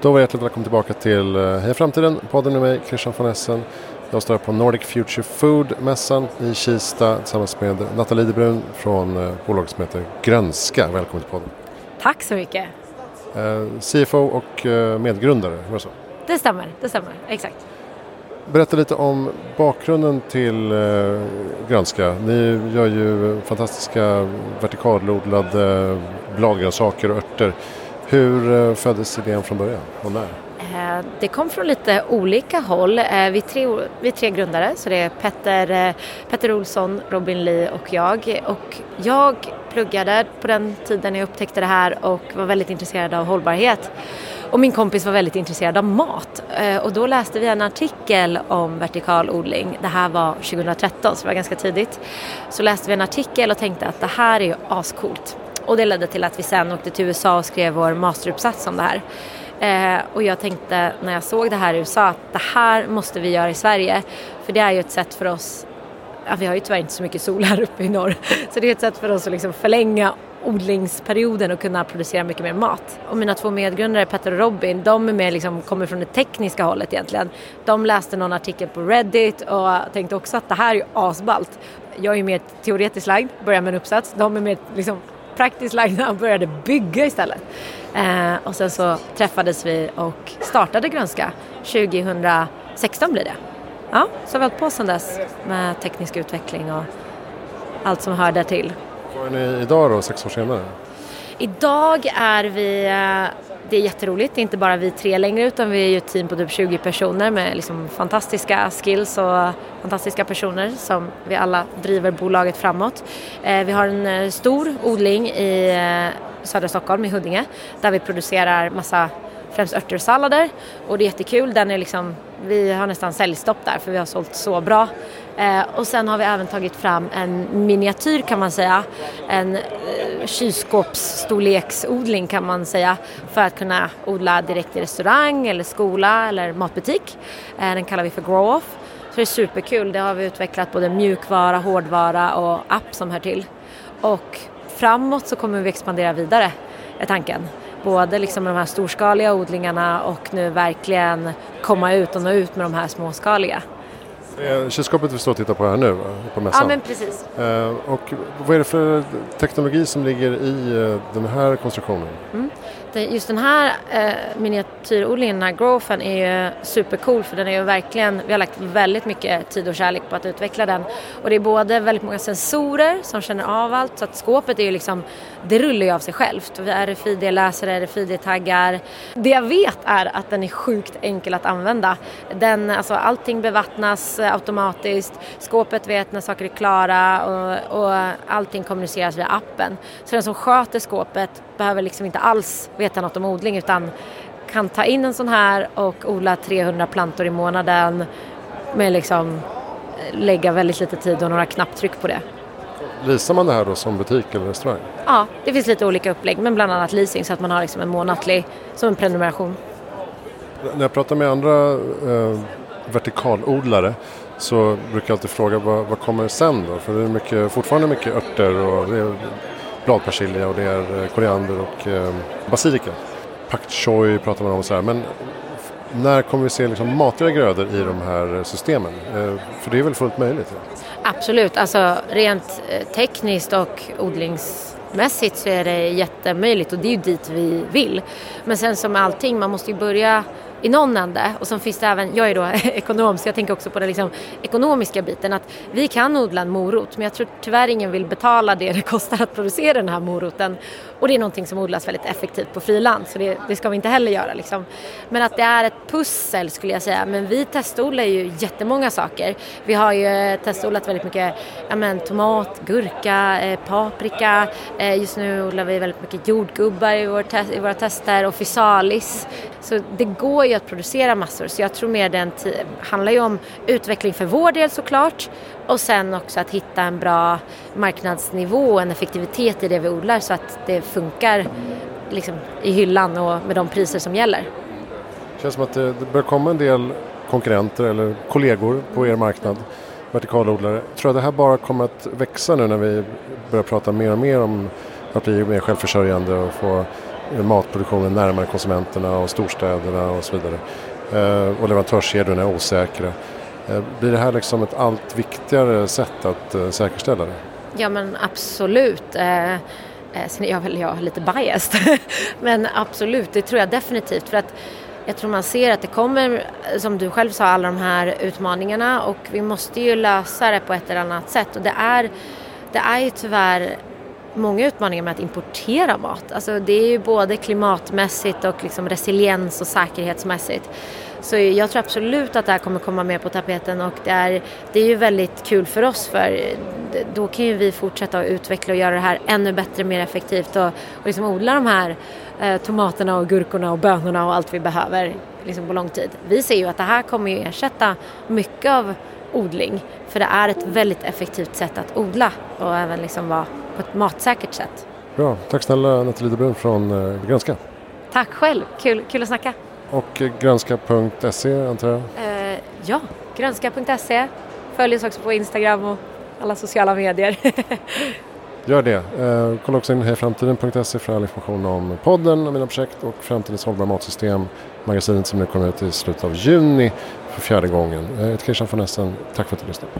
Då var hjärtligt välkommen tillbaka till eh, Heja Framtiden, podden med mig Christian von Essen. Jag står här på Nordic Future Food-mässan i Kista tillsammans med Nathalie Idebrun från eh, bolaget som heter Grönska. Välkommen till podden. Tack så mycket. Eh, CFO och medgrundare, var det så? Det stämmer, det stämmer, exakt. Berätta lite om bakgrunden till eh, Grönska. Ni gör ju fantastiska vertikalodlade bladgrönsaker och örter. Hur eh, föddes idén från början och när? Eh, det kom från lite olika håll. Eh, vi är tre, vi är tre grundare, så det är Petter, Petter Olsson, Robin Lee och jag. Och jag pluggade på den tiden jag upptäckte det här och var väldigt intresserad av hållbarhet. Och min kompis var väldigt intresserad av mat. Och då läste vi en artikel om vertikal odling. Det här var 2013, så det var ganska tidigt. Så läste vi en artikel och tänkte att det här är ju ascoolt. Och det ledde till att vi sen åkte till USA och skrev vår masteruppsats om det här. Eh, och jag tänkte när jag såg det här i USA att det här måste vi göra i Sverige. För det är ju ett sätt för oss, ja, vi har ju tyvärr inte så mycket sol här uppe i norr, så det är ett sätt för oss att liksom förlänga odlingsperioden och kunna producera mycket mer mat. Och mina två medgrundare Petter och Robin, de är mer liksom, kommer från det tekniska hållet egentligen. De läste någon artikel på Reddit och tänkte också att det här är ju asballt. Jag är ju mer teoretiskt lagd, börjar med en uppsats. De är mer liksom praktiskt lagda och började bygga istället. Eh, och sen så träffades vi och startade Grönska 2016 blir det. Ja, så har vi hållit på sedan dess med teknisk utveckling och allt som hör där till. Vad är ni idag då, sex år senare? Idag är vi, eh, det är jätteroligt, det är inte bara vi tre längre utan vi är ju ett team på typ 20 personer med liksom fantastiska skills och fantastiska personer som vi alla driver bolaget framåt. Eh, vi har en eh, stor odling i eh, södra Stockholm, i Huddinge, där vi producerar massa främst örter och sallader och det är jättekul. Den är liksom, vi har nästan säljstopp där för vi har sålt så bra. Eh, och sen har vi även tagit fram en miniatyr kan man säga, en eh, kylskåpsstorleksodling kan man säga för att kunna odla direkt i restaurang eller skola eller matbutik. Eh, den kallar vi för Grow-Off. Så det är superkul, det har vi utvecklat både mjukvara, hårdvara och app som hör till. Och framåt så kommer vi expandera vidare, är tanken både liksom med de här storskaliga odlingarna och nu verkligen komma ut och nå ut med de här småskaliga. Eh, Kylskåpet vi står och tittar på här nu va, på mässan. Ja men precis. Eh, och vad är det för teknologi som ligger i eh, den här konstruktionen? Det- Just den här eh, miniatyrodlingen, den här growfen, är ju supercool för den är ju verkligen, vi har lagt väldigt mycket tid och kärlek på att utveckla den. Och det är både väldigt många sensorer som känner av allt så att skåpet är ju liksom, det rullar ju av sig självt. Vi har RFID-läsare, RFID-taggar. Det jag vet är att den är sjukt enkel att använda. Den, alltså allting bevattnas eh, automatiskt, skåpet vet när saker är klara och, och allting kommuniceras via appen. Så den som sköter skåpet behöver liksom inte alls veta något om odling utan kan ta in en sån här och odla 300 plantor i månaden med liksom eh, lägga väldigt lite tid och några knapptryck på det. Leasar man det här då som butik eller restaurang? Ja, det finns lite olika upplägg men bland annat leasing så att man har liksom en månatlig som en prenumeration. När jag pratar med andra eh, vertikalodlare så brukar jag alltid fråga vad, vad kommer sen då? För det är mycket, fortfarande mycket örter och det är bladpersilja och det är eh, koriander och eh, basilika. Pak choi pratar man om och sådär. Men när kommer vi se liksom matigare grödor i de här systemen? Eh, för det är väl fullt möjligt? Ja? Absolut, alltså rent eh, tekniskt och odlingsmässigt så är det jättemöjligt och det är ju dit vi vill. Men sen som med allting, man måste ju börja i någon ände och sen finns det även, jag är då ekonom så jag tänker också på den liksom ekonomiska biten att vi kan odla en morot men jag tror tyvärr ingen vill betala det det kostar att producera den här moroten och det är någonting som odlas väldigt effektivt på friland så det, det ska vi inte heller göra liksom. Men att det är ett pussel skulle jag säga men vi testodlar ju jättemånga saker. Vi har ju eh, testodlat väldigt mycket ja, men, tomat, gurka, eh, paprika. Eh, just nu odlar vi väldigt mycket jordgubbar i, vår te- i våra tester och fysalis. Så det går ju att producera massor så jag tror mer den handlar ju om utveckling för vår del såklart och sen också att hitta en bra marknadsnivå och en effektivitet i det vi odlar så att det funkar liksom, i hyllan och med de priser som gäller. Det känns som att det, det börjar komma en del konkurrenter eller kollegor på er marknad, vertikalodlare. Tror du att det här bara kommer att växa nu när vi börjar prata mer och mer om att bli mer självförsörjande och få matproduktionen närmare konsumenterna och storstäderna och så vidare. Eh, och leverantörskedjorna är osäkra. Eh, blir det här liksom ett allt viktigare sätt att eh, säkerställa det? Ja men absolut. Eh, eh, sen är jag väl jag lite biased. men absolut, det tror jag definitivt. För att jag tror man ser att det kommer, som du själv sa, alla de här utmaningarna och vi måste ju lösa det på ett eller annat sätt. Och det är, det är ju tyvärr många utmaningar med att importera mat. Alltså det är ju både klimatmässigt och liksom resiliens och säkerhetsmässigt. Så jag tror absolut att det här kommer komma mer på tapeten och det är, det är ju väldigt kul för oss för då kan ju vi fortsätta att utveckla och göra det här ännu bättre, mer effektivt och, och liksom odla de här eh, tomaterna och gurkorna och bönorna och allt vi behöver liksom på lång tid. Vi ser ju att det här kommer ju ersätta mycket av odling för det är ett väldigt effektivt sätt att odla och även liksom vara på ett matsäkert sätt. Bra, tack snälla Nathalie Debrun från eh, Grönska. Tack själv, kul, kul att snacka. Och eh, grönska.se antar jag? Eh, ja, grönska.se. Följ oss också på Instagram och alla sociala medier. Gör det. Eh, kolla också in hejframtiden.se för all information om podden och mina projekt och Framtidens hållbara matsystem, magasinet som nu kommer ut i slutet av juni för fjärde gången. Heter Christian von Essen. Tack för att du lyssnade.